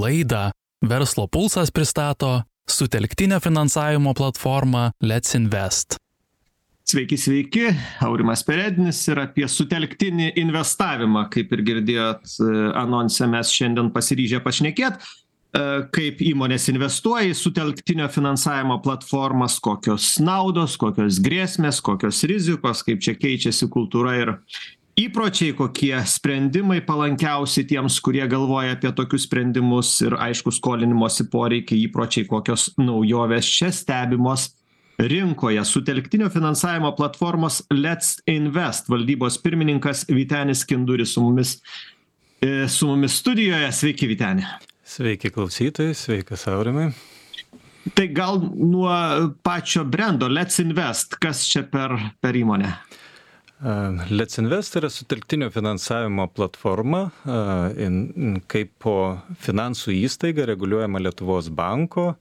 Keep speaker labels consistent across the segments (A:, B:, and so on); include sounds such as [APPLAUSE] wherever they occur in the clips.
A: Laidą Verslo pulsas pristato sutelktinio finansavimo platformą Let's Invest.
B: Sveiki, sveiki, Aurimas Peredinis ir apie sutelktinį investavimą, kaip ir girdėjot anonse, mes šiandien pasiryžę pašnekėti, kaip įmonės investuoja į sutelktinio finansavimo platformas, kokios naudos, kokios grėsmės, kokios rizikos, kaip čia keičiasi kultūra ir įpročiai, kokie sprendimai palankiausi tiems, kurie galvoja apie tokius sprendimus ir aišku skolinimosi poreikiai, įpročiai, kokios naujovės čia stebimos rinkoje. Sutelktinio finansavimo platformos Let's Invest valdybos pirmininkas Vitenis Kinduris su mumis, su mumis studijoje. Sveiki, Vitenė.
C: Sveiki klausytojai, sveikas Aurimai.
B: Tai gal nuo pačio brendo Let's Invest, kas čia per, per įmonę?
C: Let's Invest yra sutelktinio finansavimo platforma, kaip po finansų įstaiga reguliuojama Lietuvos banko,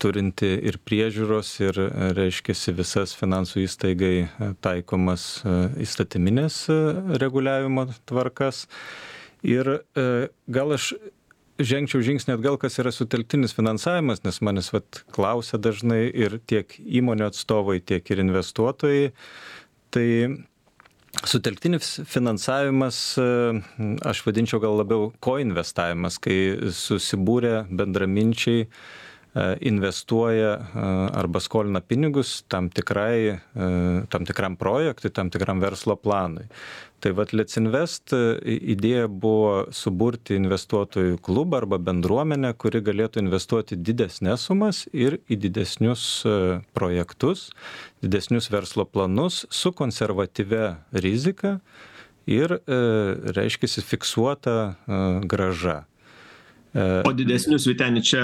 C: turinti ir priežiūros, ir, reiškia, visas finansų įstaigai taikomas įstatyminės reguliavimo tvarkas. Ir gal aš žengčiau žingsnį atgal, kas yra sutelktinis finansavimas, nes manęs vat, klausia dažnai ir tiek įmonių atstovai, tiek ir investuotojai. Tai sutelktinis finansavimas, aš vadinčiau gal labiau koinvestavimas, kai susibūrė bendraminčiai investuoja arba skolina pinigus tam, tikrai, tam tikram projektui, tam tikram verslo planui. Tai vad Let's Invest idėja buvo suburti investuotojų klubą arba bendruomenę, kuri galėtų investuoti didesnės sumas ir į didesnius projektus, didesnius verslo planus su konservatyvia rizika ir, reiškia, fiksuota graža.
B: O didesnius Vitenį čia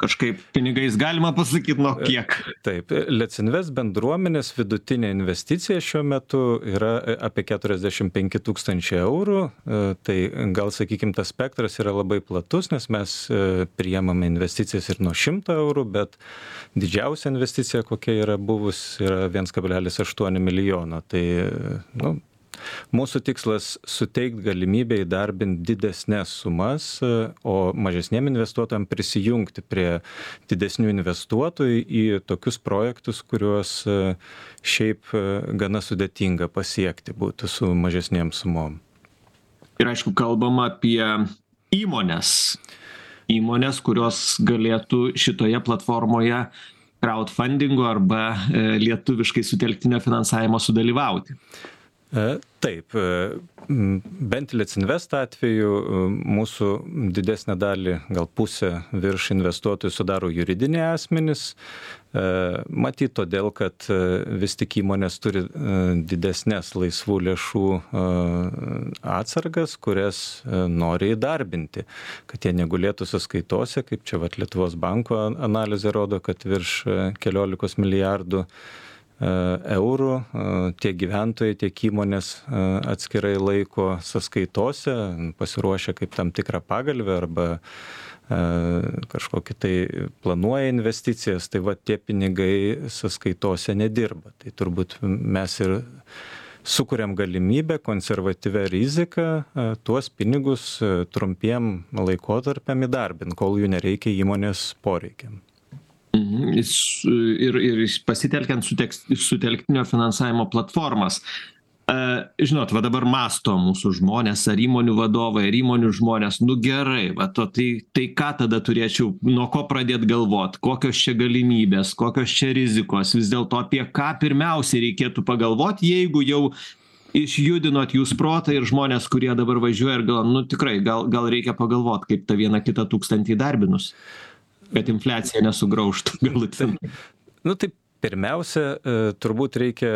B: kažkaip pinigais galima pasakyti, nuo kiek?
C: Taip, Let's Invest bendruomenės vidutinė investicija šiuo metu yra apie 45 tūkstančiai eurų. Tai gal, sakykime, tas spektras yra labai platus, nes mes priemame investicijas ir nuo 100 eurų, bet didžiausia investicija, kokia yra buvus, yra 1,8 milijono. Tai, nu, Mūsų tikslas suteikti galimybę įdarbinti didesnės sumas, o mažesniem investuotojams prisijungti prie didesnių investuotojų į tokius projektus, kuriuos šiaip gana sudėtinga pasiekti būtų su mažesniem sumom.
B: Ir aišku, kalbama apie įmonės. Įmonės, kurios galėtų šitoje platformoje crowdfundingo arba lietuviškai sutelktinio finansavimo sudalyvauti.
C: Taip, bent Let's Invest atveju mūsų didesnę dalį, gal pusę virš investuotojų sudaro juridiniai asmenys. Matyt, todėl, kad vis tik įmonės turi didesnės laisvų lėšų atsargas, kurias nori įdarbinti, kad jie negulėtų sąskaitose, kaip čia vat, Lietuvos banko analizė rodo, kad virš keliolikos milijardų eurų tiek gyventojai, tiek įmonės atskirai laiko sąskaitose, pasiruošia kaip tam tikrą pagalbę arba kažkokį tai planuoja investicijas, tai va tie pinigai sąskaitose nedirba. Tai turbūt mes ir sukuriam galimybę konservatyvę riziką tuos pinigus trumpiem laikotarpiam įdarbinti, kol jų nereikia įmonės poreikiam.
B: Mhm. Ir, ir pasitelkiant sutelktinio finansavimo platformas. Žinot, va dabar masto mūsų žmonės, ar įmonių vadovai, ar įmonių žmonės, nu gerai, va to, tai, tai ką tada turėčiau, nuo ko pradėti galvoti, kokios čia galimybės, kokios čia rizikos, vis dėlto apie ką pirmiausiai reikėtų pagalvoti, jeigu jau išjudinot jūs protą ir žmonės, kurie dabar važiuoja ir gal, nu tikrai, gal, gal reikia pagalvoti, kaip tą vieną kitą tūkstantį darbinus kad infliacija nesugraužtų galutinai.
C: Nu taip, Pirmiausia, turbūt reikia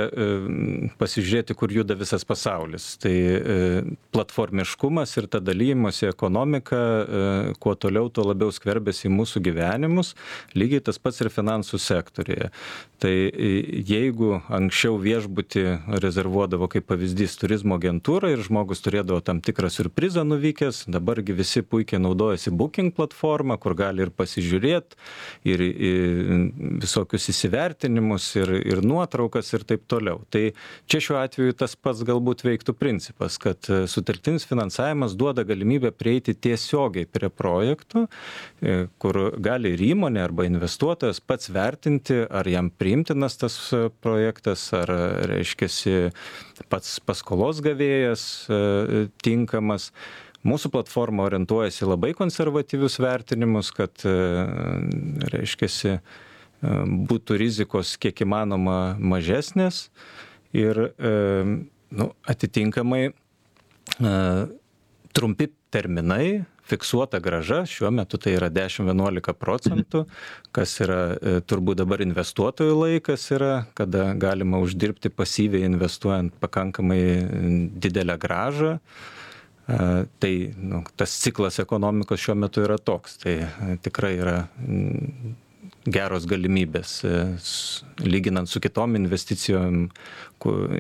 C: pasižiūrėti, kur juda visas pasaulis. Tai platformiškumas ir ta dalymosi ekonomika, kuo toliau, tuo labiau skverbėsi į mūsų gyvenimus, lygiai tas pats ir finansų sektorėje. Tai jeigu anksčiau viešbutį rezervuodavo kaip pavyzdys turizmo agentūra ir žmogus turėdavo tam tikrą surprizą nuvykęs, dabargi visi puikiai naudojasi Booking platformą, kur gali ir pasižiūrėti, ir visokius įsivertinti vertinimus ir, ir nuotraukas ir taip toliau. Tai čia šiuo atveju tas pats galbūt veiktų principas, kad e, sutartinis finansavimas duoda galimybę prieiti tiesiogiai prie projektų, e, kur gali ir įmonė arba investuotojas pats vertinti, ar jam priimtinas tas projektas, ar reiškia pats paskolos gavėjas tinkamas. Mūsų platforma orientuojasi labai konservatyvius vertinimus, kad, e, reiškia, e, būtų rizikos kiek įmanoma mažesnės ir e, nu, atitinkamai trumpi terminai, fiksuota graža, šiuo metu tai yra 10-11 procentų, kas yra turbūt dabar investuotojų laikas yra, kada galima uždirbti pasyviai investuojant pakankamai didelę gražą. Tai nu, tas ciklas ekonomikos šiuo metu yra toks. Tai tikrai yra geros galimybės, e, lyginant su kitom investicijom,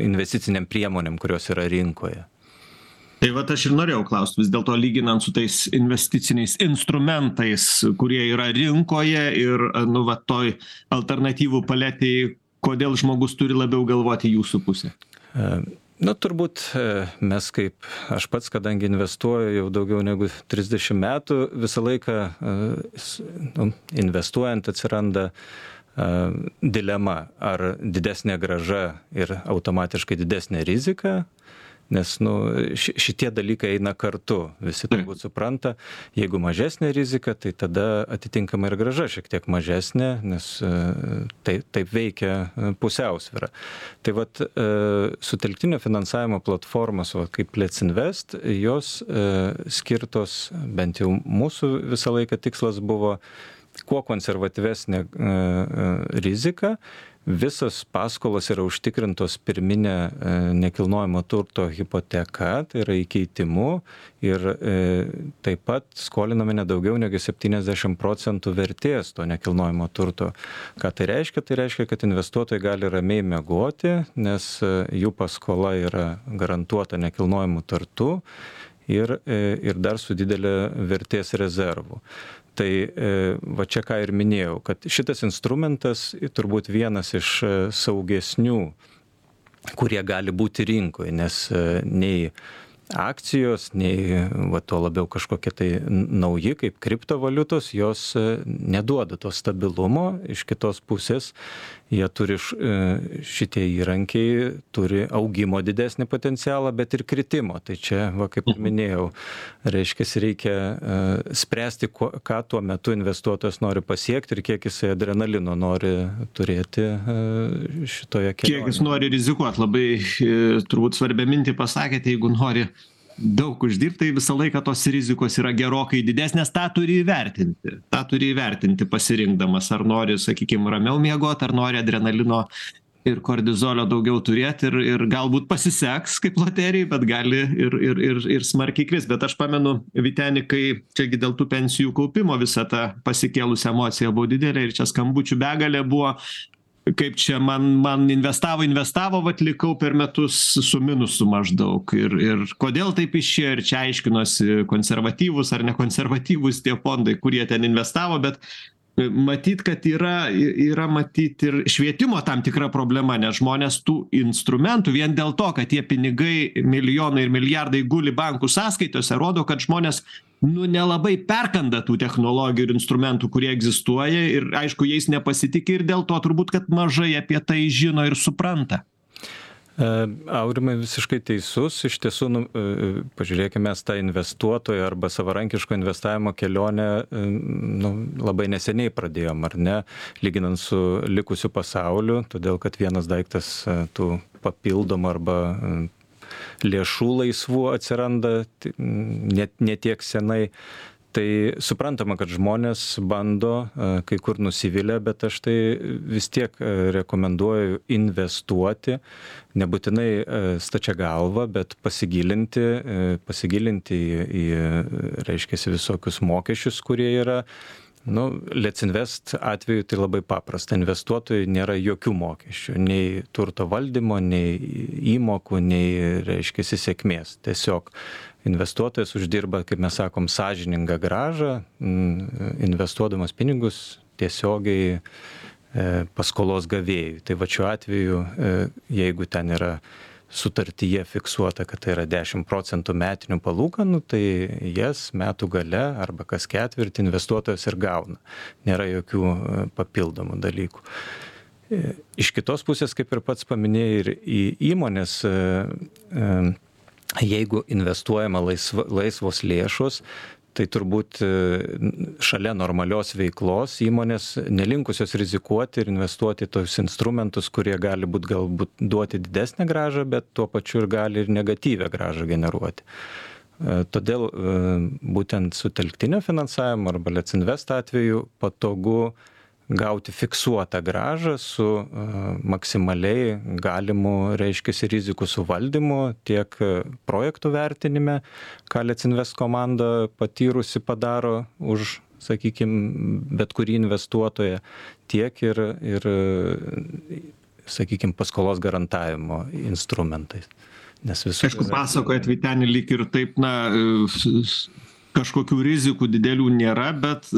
C: investiciniam priemonėm, kurios yra rinkoje.
B: Tai va aš ir norėjau klausti, vis dėlto lyginant su tais investiciniais instrumentais, kurie yra rinkoje ir, nu, va, toj alternatyvų paletėje, kodėl žmogus turi labiau galvoti jūsų pusę?
C: Na, turbūt e, mes kaip, aš pats, kadangi investuoju jau daugiau negu 30 metų, visą laiką e, nu, investuojant atsiranda e, dilema, ar didesnė graža ir automatiškai didesnė rizika, nes nu šitie dalykai eina kartu visi turbūt supranta. Jeigu mažesnė rizika tai tada atitinkamai ir grąža šiek tiek mažesnė nes e, tai taip veikia e, pusiausvyra tai vat e, sutelktinio finansavimo platformos va kaip let's invest jos skirtos bent jau mūsų visą laiką tikslas buvo kuo konservatyvesnė rizika visos paskolos yra užtikrintos pirmine e, nekilnojamo turto hipoteka, tai yra įkeitimu ir e, taip pat skoliname nedaugiau negu 70 procentų vertės to nekilnojamo turto. Ką tai reiškia? Tai reiškia, kad investuotojai gali ramiai mėgoti, nes e, jų paskola yra garantuota nekilnojimu turtu ir, ir dar su didelė vertės rezervu. Tai e, va čia ką ir minėjau, kad šitas instrumentas turbūt vienas iš e, saugesnių, kurie gali būti rinkoje, nes e, nei akcijos, nei va, to labiau kažkokie tai nauji kaip kriptovaliutos, jos neduoda to stabilumo, iš kitos pusės jie turi e, šitie įrankiai turi augimo didesnį potencialą, bet ir kritimo. Tai čia, va, kaip ir mhm. minėjau, reiškia, reikia e, spręsti, ką tuo metu investuotojas nori pasiekti ir kiek jisai adrenalino nori turėti e, šitoje kelionėje.
B: Kiek jis nori rizikuoti, labai turbūt svarbią mintį pasakėte, jeigu nori daug uždirbt tai visą laiką tos rizikos yra gerokai didesnės. Tą turi įvertinti. Tą turi įvertinti pasirinkdamas ar nori sakykim ramiau miegot ar nori adrenalino ir kortizolio daugiau turėt ir ir galbūt pasiseks kaip loterijoj bet gali ir ir ir ir smarkiai krist bet aš pamenu vyteni kai čia gi dėl tų pensijų kaupimo visa ta pasikėlusi emocija buvo didelė ir čia skambučių begalė buvo kaip čia man man investavo investavo vat likau per metus su minusu maždaug. Ir ir kodėl taip išėjo ir čia aiškinosi konservatyvūs ar nekonservatyvūs tie fondai kurie ten investavo bet matyt kad yra yra matyt ir švietimo tam tikra problema nes žmonės tų instrumentų vien dėl to kad tie pinigai milijonai ir milijardai guli bankų sąskaitose rodo kad žmonės nu nelabai perkanda tų technologijų ir instrumentų kurie egzistuoja ir aišku jais nepasitiki ir dėl to turbūt kad mažai apie tai žino ir supranta
C: Aurimai visiškai teisus. Iš tiesų, nu, e, pažiūrėkime, mes tą investuotoją arba savarankiško investavimo kelionę e, nu, labai neseniai pradėjom, ar ne, lyginant su likusiu pasauliu, todėl kad vienas daiktas tų papildomų arba lėšų laisvų atsiranda net netiek senai tai suprantama kad žmonės bando kai kur nusivilia bet aš tai vis tiek rekomenduoju investuoti nebūtinai stačia galva bet pasigilinti pasigilinti į į reiškiasi visokius mokesčius kurie yra nu let's invest atveju tai labai paprasta. Investuotojui nėra jokių mokesčių. Nei turto valdymo nei įmokų nei reiškiasi sėkmės. Tiesiog investuotojas uždirba kaip mes sakom sąžiningą grąžą investuodamas pinigus tiesiogiai paskolos gavėjui. Tai va šiuo atveju, jeigu ten yra sutartyje fiksuota, kad tai yra 10 procentų metinių palūkanų, tai jas metų gale arba kas ketvirtį investuotojas ir gauna. Nėra jokių papildomų dalykų. Iš kitos pusės, kaip ir pats paminėjai, ir į įmonės jeigu investuojama laisva, laisvos lėšos, tai turbūt e, šalia normalios veiklos įmonės nelinkusios rizikuoti ir investuoti tos instrumentus, kurie gali būti galbūt duoti didesnę gražą, bet tuo pačiu ir gali ir negatyvę gražą generuoti. E, todėl e, būtent sutelktinio finansavimo arba Let's Invest atveju patogu gauti fiksuotą gražą su maksimaliai galimu reiškiasi rizikų suvaldymu tiek projektų vertinime ką Let's Invest komanda patyrusi padaro už sakykim bet kurį investuotoją tiek ir ir sakykim paskolos garantavimo instrumentais.
B: Nes visur aišku pasakojat vyteni lyg ir taip na kažkokių rizikų didelių nėra bet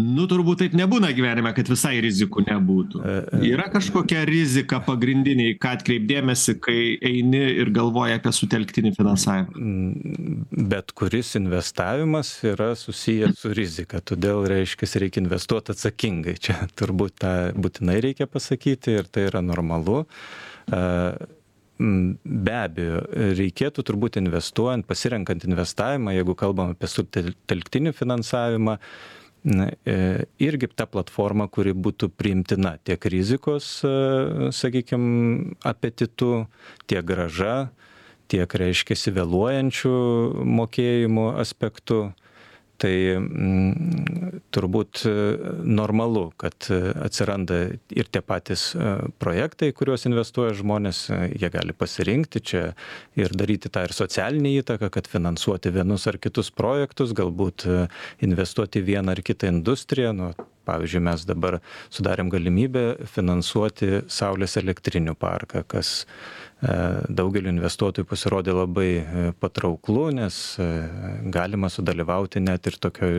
B: nu turbūt taip nebūna gyvenime kad visai rizikų nebūtų.
C: E, e.
B: yra kažkokia rizika pagrindinė į ką atkreipt dėmesį kai eini ir galvoji apie sutelktinį finansavimą.
C: Mm, bet kuris investavimas yra susijęs su rizika todėl reiškias reikia investuot atsakingai. Čia turbūt tą būtinai reikia pasakyti ir tai yra normalu. E, be abejo reikėtų turbūt investuojant pasirenkant investavimą jeigu kalbam apie sutelktinį finansavimą na e, irgi ta platforma kuri būtų priimtina tiek rizikos e, sakykim apetitu tiek grąža tiek reiškiasi vėluojančių mokėjimų aspektu tai mm, turbūt e, normalu kad e, atsiranda ir tie patys e, projektai kuriuos investuoja žmonės. Jie gali pasirinkti čia ir daryti tą ir socialinę įtaką kad finansuoti vienus ar kitus projektus galbūt investuoti vieną ar kitą industriją. Nu pavyzdžiui mes dabar sudarėm galimybę finansuoti saulės elektrinių parką kas E, daugeliu investuotojų pasirodė labai e, patrauklu, nes e, galima sudalyvauti net ir tokio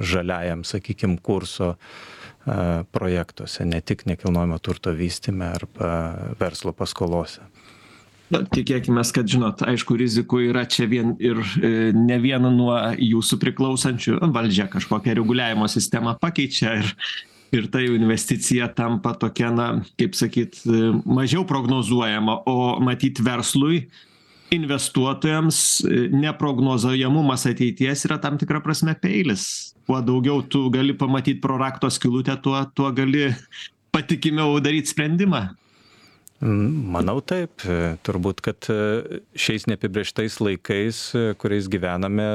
C: žaliajam, sakykime, kurso projektuose, ne tik nekilnojamo turto vystime arba verslo paskolose.
B: Na, tikėkime, kad, žinot, aišku, rizikų yra čia vien ir e, ne viena nuo jūsų priklausančių, valdžia kažkokią reguliavimo sistemą pakeičia ir ir ta jau investicija tampa tokia na kaip sakyt mažiau prognozuojama o matyt verslui investuotojams neprognozuojamumas ateities yra tam tikra prasme peilis. Kuo daugiau tu gali pamatyt pro rakto skylutę tuo tuo gali patikimiau daryt sprendimą
C: Manau taip. Turbūt, kad šiais neapibrieštais laikais, kuriais gyvename,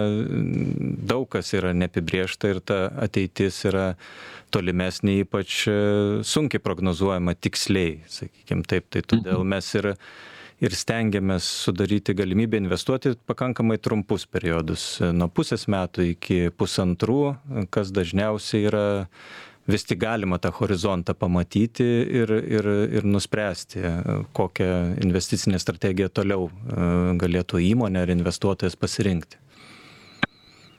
C: daug kas yra neapibriešta ir ta ateitis yra tolimesnė, ypač sunkiai prognozuojama tiksliai, sakykime taip. Tai todėl mhm. mes ir, ir stengiamės sudaryti galimybę investuoti pakankamai trumpus periodus, nuo pusės metų iki pusantrų, kas dažniausiai yra vis tik galima tą horizontą pamatyti ir, ir, ir nuspręsti, kokią investicinę strategiją toliau e, galėtų įmonė ar investuotojas pasirinkti.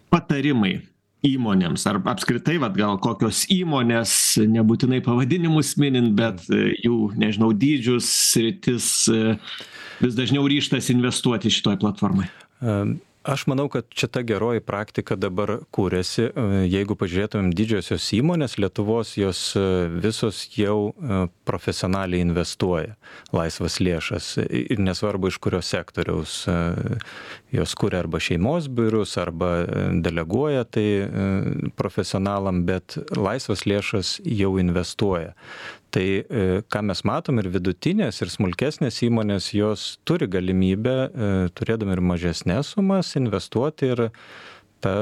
B: Patarimai įmonėms ar apskritai vat gal kokios įmonės nebūtinai pavadinimus minint bet e, jų nežinau dydžius sritis e, vis dažniau ryžtasi investuoti šitoj platformoj
C: aš manau kad čia ta geroji praktika dabar kuriasi jeigu pažiūrėtumėm didžiosios įmonės lietuvos jos e, visos jau e, profesionaliai investuoja laisvas lėšas. Ir nesvarbu iš kurio sektoriaus e, jos kuria arba šeimos biurus arba deleguoja tai profesionalam bet laisvas lėšas jau investuoja tai e, ką mes matom ir vidutinės ir smulkesnės įmonės jos turi galimybę e, turėdami ir mažesnes sumas investuoti ir ta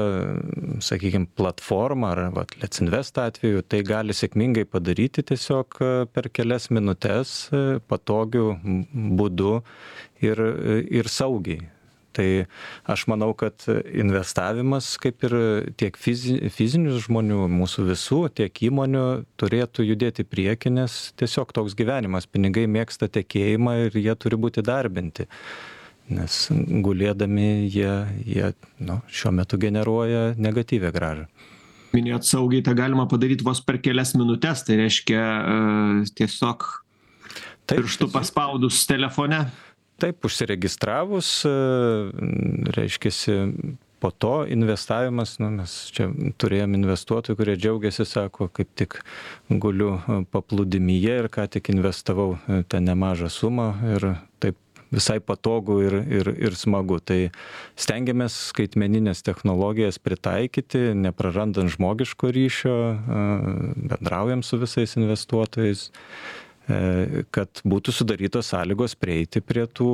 C: sakykim platforma ar vat let's invest atveju tai gali sėkmingai padaryti tiesiog e, per kelias minutes patogiu būdu ir ir saugiai tai aš manau kad investavimas kaip ir tiek fizi fizinių žmonių mūsų visų tiek įmonių turėtų judėt į priekį nes tiesiog toks gyvenimas. Pinigai mėgsta tekėjimą ir jie turi būt įdarbinti nes gulėdami jie jie nu šiuo metu generuoja negatyvią grąžą
B: minėjot saugiai tą galima padaryt vos per kelias minutes tai reiškia tiesiog pirštu paspaudus telefone
C: taip užsiregistravus reiškiasi po to investavimas nu mes čia turėjom investuotojų kurie džiaugėsi sako kaip tik guliu paplūdimyje ir ką tik investavau ten nemažą sumą ir taip visai patogu ir ir ir smagu. Tai stengiamės skaitmenines technologijas pritaikyti neprarandant žmogiško ryšio bendraujam su visais investuotojais kad būtų sudarytos sąlygos prieiti prie tų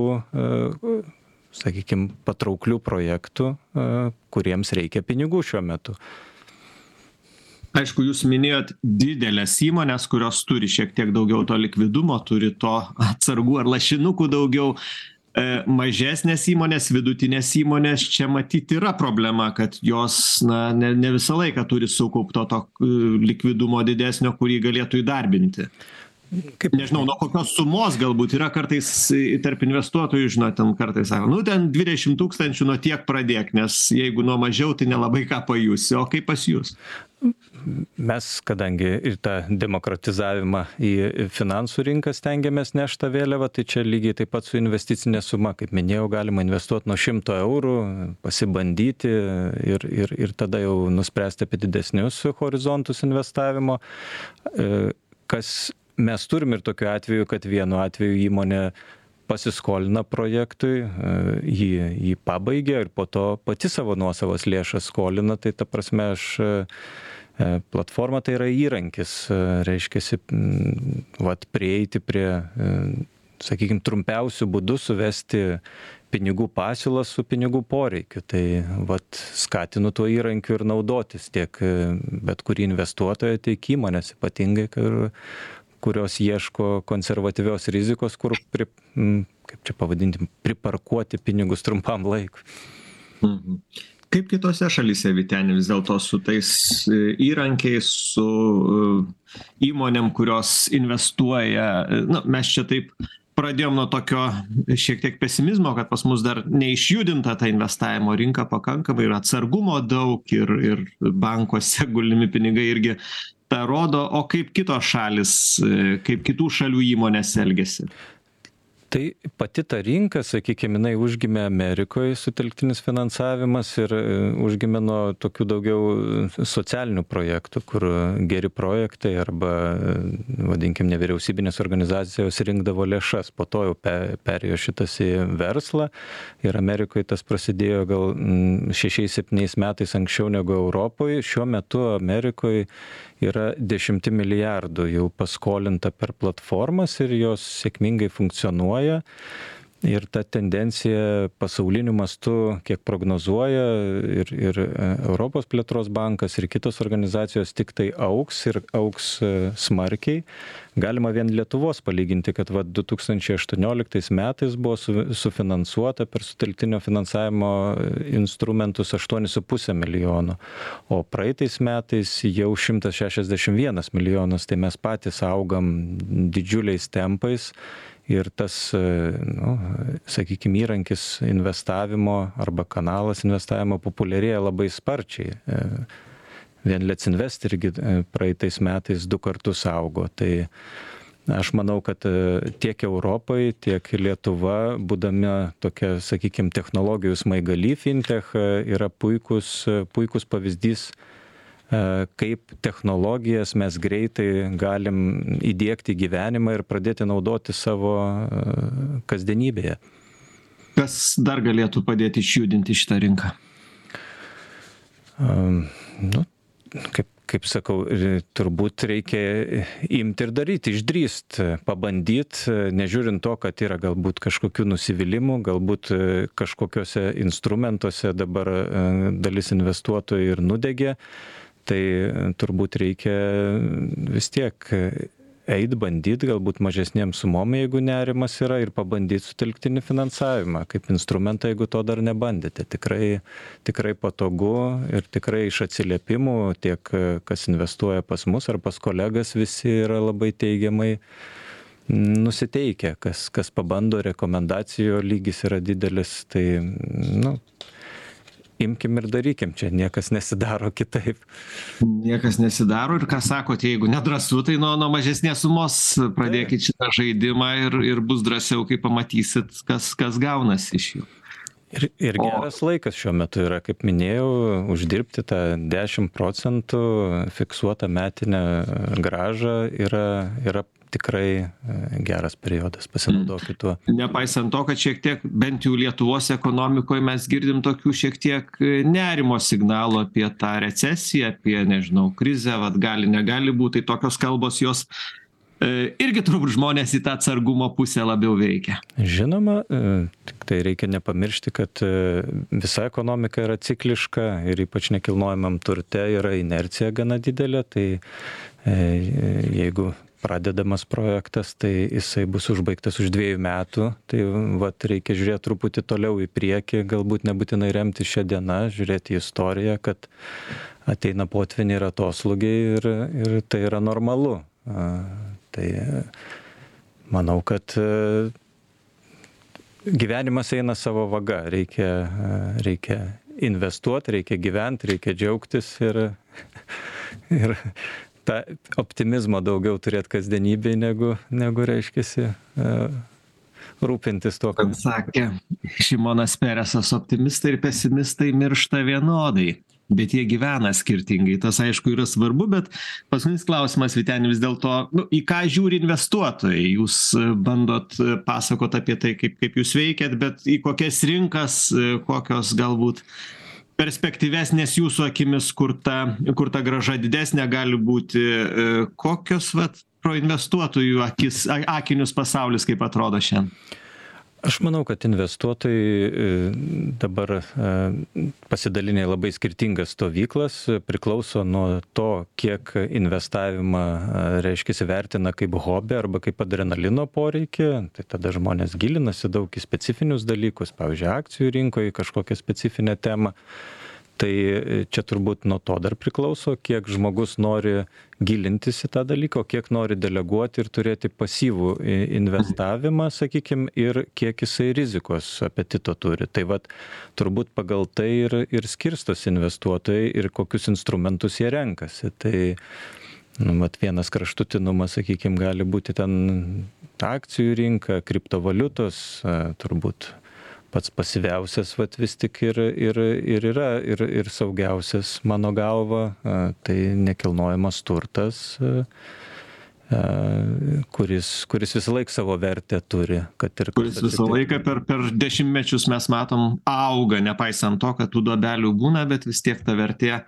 C: sakykim patrauklių projektų kuriems reikia pinigų šiuo metu.
B: Aišku jūs minėjot dideles įmones kurios turi šiek tiek daugiau to likvidumo turi to atsargų ar lašinukų daugiau. Mažesnės įmonės vidutinės įmonės čia matyt yra problema kad jos na ne ne visą laiką turi sukaupto to likvidumo didesnio kurį galėtų įdarbinti kaip nežinau nuo kokios sumos galbūt yra kartais tarp investuotojų žinot ten kartais sako nu ten dvidešim tūkstančių nuo tiek pradėk nes jeigu nuo mažiau tai nelabai ką pajusi. O kaip pas jus
C: mes kadangi ir tą demokratizavimą į finansų rinką stengiamės nešt tą vėliavą tai čia lygiai taip pat su investicine suma kaip minėjau galima investuot nuo šimto eurų pasibandyti ir ir ir tada jau nuspręsti apie didesnius horizontus investavimo. Kas mes turim ir tokių atvejų kad vienu atveju įmonė pasiskolina projektui jį jį pabaigia ir po to pati savo nuosavas lėšas skolina. Tai ta prasme aš platforma tai yra įrankis reiškiasi vat prieiti prie sakykim trumpiausiu būdu suvesti pinigų pasiūlą su pinigų poreikiu. Tai vat skatinu tuo įrankiu ir naudotis tiek bet kurį investuotoją tiek įmones ypatingai kur kurios ieško konservatyvios rizikos kur pri kaip čia pavadinti priparkuoti pinigus trumpam laikui
B: mhm. kaip kitose šalyse vyteni vis dėlto su tais įrankiais su įmonėm kurios investuoja nu mes čia taip pradėjom nuo tokio šiek tiek pesimizmo kad pas mus dar neišjudinta ta investavimo rinka pakankamai ir atsargumo daug ir ir bankuose gulimi pinigai irgi tą rodo o kaip kitos šalys kaip kitų šalių įmonės elgiasi?
C: Tai pati ta rinka sakykim jinai užgimė amerikoj sutelktinis finansavimas ir užgimė nuo tokių daugiau socialinių projektų kur geri projektai arba vadinkim nevyriausybinės organizacijos rinkdavo lėšas. Po to jau pe perėjo šitas į verslą ir amerikoj tas prasidėjo gal šešiais septyniais metais anksčiau negu europoj. Šiuo metu amerikoj yra dešimti milijardų jau paskolinta per platformas ir jos sėkmingai funkcionuoja ir ta tendencija pasauliniu mastu kiek prognozuoja ir ir europos plėtros bankas ir kitos organizacijos tiktai augs ir augs smarkiai. Galima vien lietuvos palyginti kad vat du tūkstančiai aštuonioliktais metais buvo su sufinansuota per sutelktinio finansavimo instrumentus aštuonis su puse milijono o praeitais metais jau šimtas šešiasdešim vienas milijonas. Tai mes patys augam didžiuliais tempais ir tas nu sakykim įrankis investavimo arba kanalas investavimo populiarėja labai sparčiai vien Let's Invest irgi praeitais metais du kartus augo. Tai aš manau, kad tiek Europai, tiek Lietuva, būdami tokia, sakykime, technologijų smaigaly fintech, yra puikus, puikus pavyzdys kaip technologijas mes greitai galim įdėkti gyvenimą ir pradėti naudoti savo kasdienybėje.
B: Kas dar galėtų padėti išjudinti šitą rinką?
C: Nu, kaip, kaip sakau, turbūt reikia imti ir daryti, išdrįst, pabandyt, nežiūrint to, kad yra galbūt kažkokių nusivylimų, galbūt kažkokiuose instrumentuose dabar dalis investuotojų ir nudegė tai turbūt reikia vis tiek eit bandyt galbūt mažesnėm sumom jeigu nerimas yra ir pabandyt sutelktinį finansavimą. Kaip instrumentą jeigu to dar nebandėte. Tikrai tikrai patogu ir tikrai iš atsiliepimų tiek kas investuoja pas mus ar pas kolegas visi yra labai teigiamai nusiteikę. Kas kas pabando rekomendacijų lygis yra didelis tai nu imkim ir darykim, čia niekas nesidaro kitaip.
B: Niekas nesidaro ir ką sakote, jeigu nedrasu, tai nuo, nuo mažesnės sumos pradėkit šitą žaidimą ir, ir bus drąsiau, kai pamatysit, kas, kas gaunasi iš jų.
C: Ir, ir geras o... laikas šiuo metu yra, kaip minėjau, uždirbti tą 10 procentų fiksuotą metinę gražą yra, yra tikrai e, geras periodas, pasinaudokit tuo.
B: Nepaisant to, kad šiek tiek, bent jau Lietuvos ekonomikoje mes girdim tokių šiek tiek e, nerimo signalų apie tą recesiją, apie, nežinau, krizę, vad gali, negali būti, tai tokios kalbos jos e, irgi turbūt žmonės į tą atsargumo pusę labiau veikia.
C: Žinoma, tik tai reikia nepamiršti, kad visa ekonomika yra cikliška ir ypač nekilnojamam turte yra inercija gana didelė, tai jeigu pradedamas projektas, tai jisai bus užbaigtas už dviejų metų. Tai vat, reikia žiūrėti truputį toliau į priekį, galbūt nebūtinai remti šią dieną, žiūrėti į istoriją, kad ateina potviniai ir atoslūgiai ir, ir tai yra normalu. Tai manau, kad gyvenimas eina savo vaga, reikia, reikia investuoti, reikia gyventi, reikia džiaugtis ir, [LAUGHS] ir tą optimizmo daugiau turėt kasdienybėj negu, negu reiškiasi e, rūpintis tuo,
B: kad sakė Šimonas Peresas, optimistai ir pesimistai miršta vienodai. Bet jie gyvena skirtingai. Tas aišku yra svarbu, bet paskutinis klausimas, Vitenė, vis dėlto, nu, į ką žiūri investuotojai? Jūs bandot pasakot apie tai, kaip, kaip jūs veikiat, bet į kokias rinkas, kokios galbūt perspektyvesnės jūsų akimis, kur ta, kur ta graža didesnė gali būti, e, kokios vat, pro investuotojų akis, akinius pasaulis kaip atrodo šiandien?
C: Aš manau, kad investuotojai e, dabar e, pasidalinė labai skirtingas stovyklas, priklauso nuo to, kiek investavimą, reiškia, vertina kaip hobį arba kaip adrenalino poreikį. Tai tada žmonės gilinasi daug į specifinius dalykus, pavyzdžiui, akcijų rinkoje kažkokią specifinę temą tai e, čia turbūt nuo to dar priklauso kiek žmogus nori gilintis į tą dalyką o kiek nori deleguoti ir turėti pasyvų investavimą sakykim ir kiek jisai rizikos apetito turi. Tai vat turbūt pagal tai ir ir skirstosi investuotojai ir kokius instrumentus jie renkasi. Tai nu vat vienas kraštutinumas sakykim gali būti ten akcijų rinka kriptovaliutos turbūt pats pasyviausias vat vis tik ir ir ir yra ir ir saugiausias mano galva tai nekilnojamas turtas kuris, kuris visą laiką savo vertę turi.
B: Ir, kuris visą laiką per, per dešimtmečius mes matom auga, nepaisant to, kad tų duobelių būna, bet vis tiek ta vertė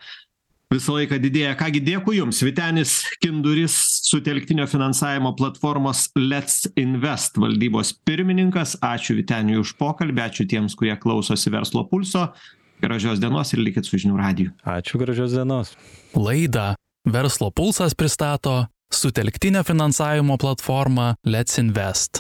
B: visą laiką didėja. Kągi dėkui Jums, Vitenis Kinduris, sutelktinio finansavimo platformos Let's Invest valdybos pirmininkas. Ačiū Viteniui už pokalbį, ačiū tiems, kurie klausosi verslo pulso. Gražios dienos ir likit su žinių radiju.
C: Ačiū, gražios dienos.
A: Laidą Verslo pulsas pristato sutelktinio finansavimo platforma Let's Invest.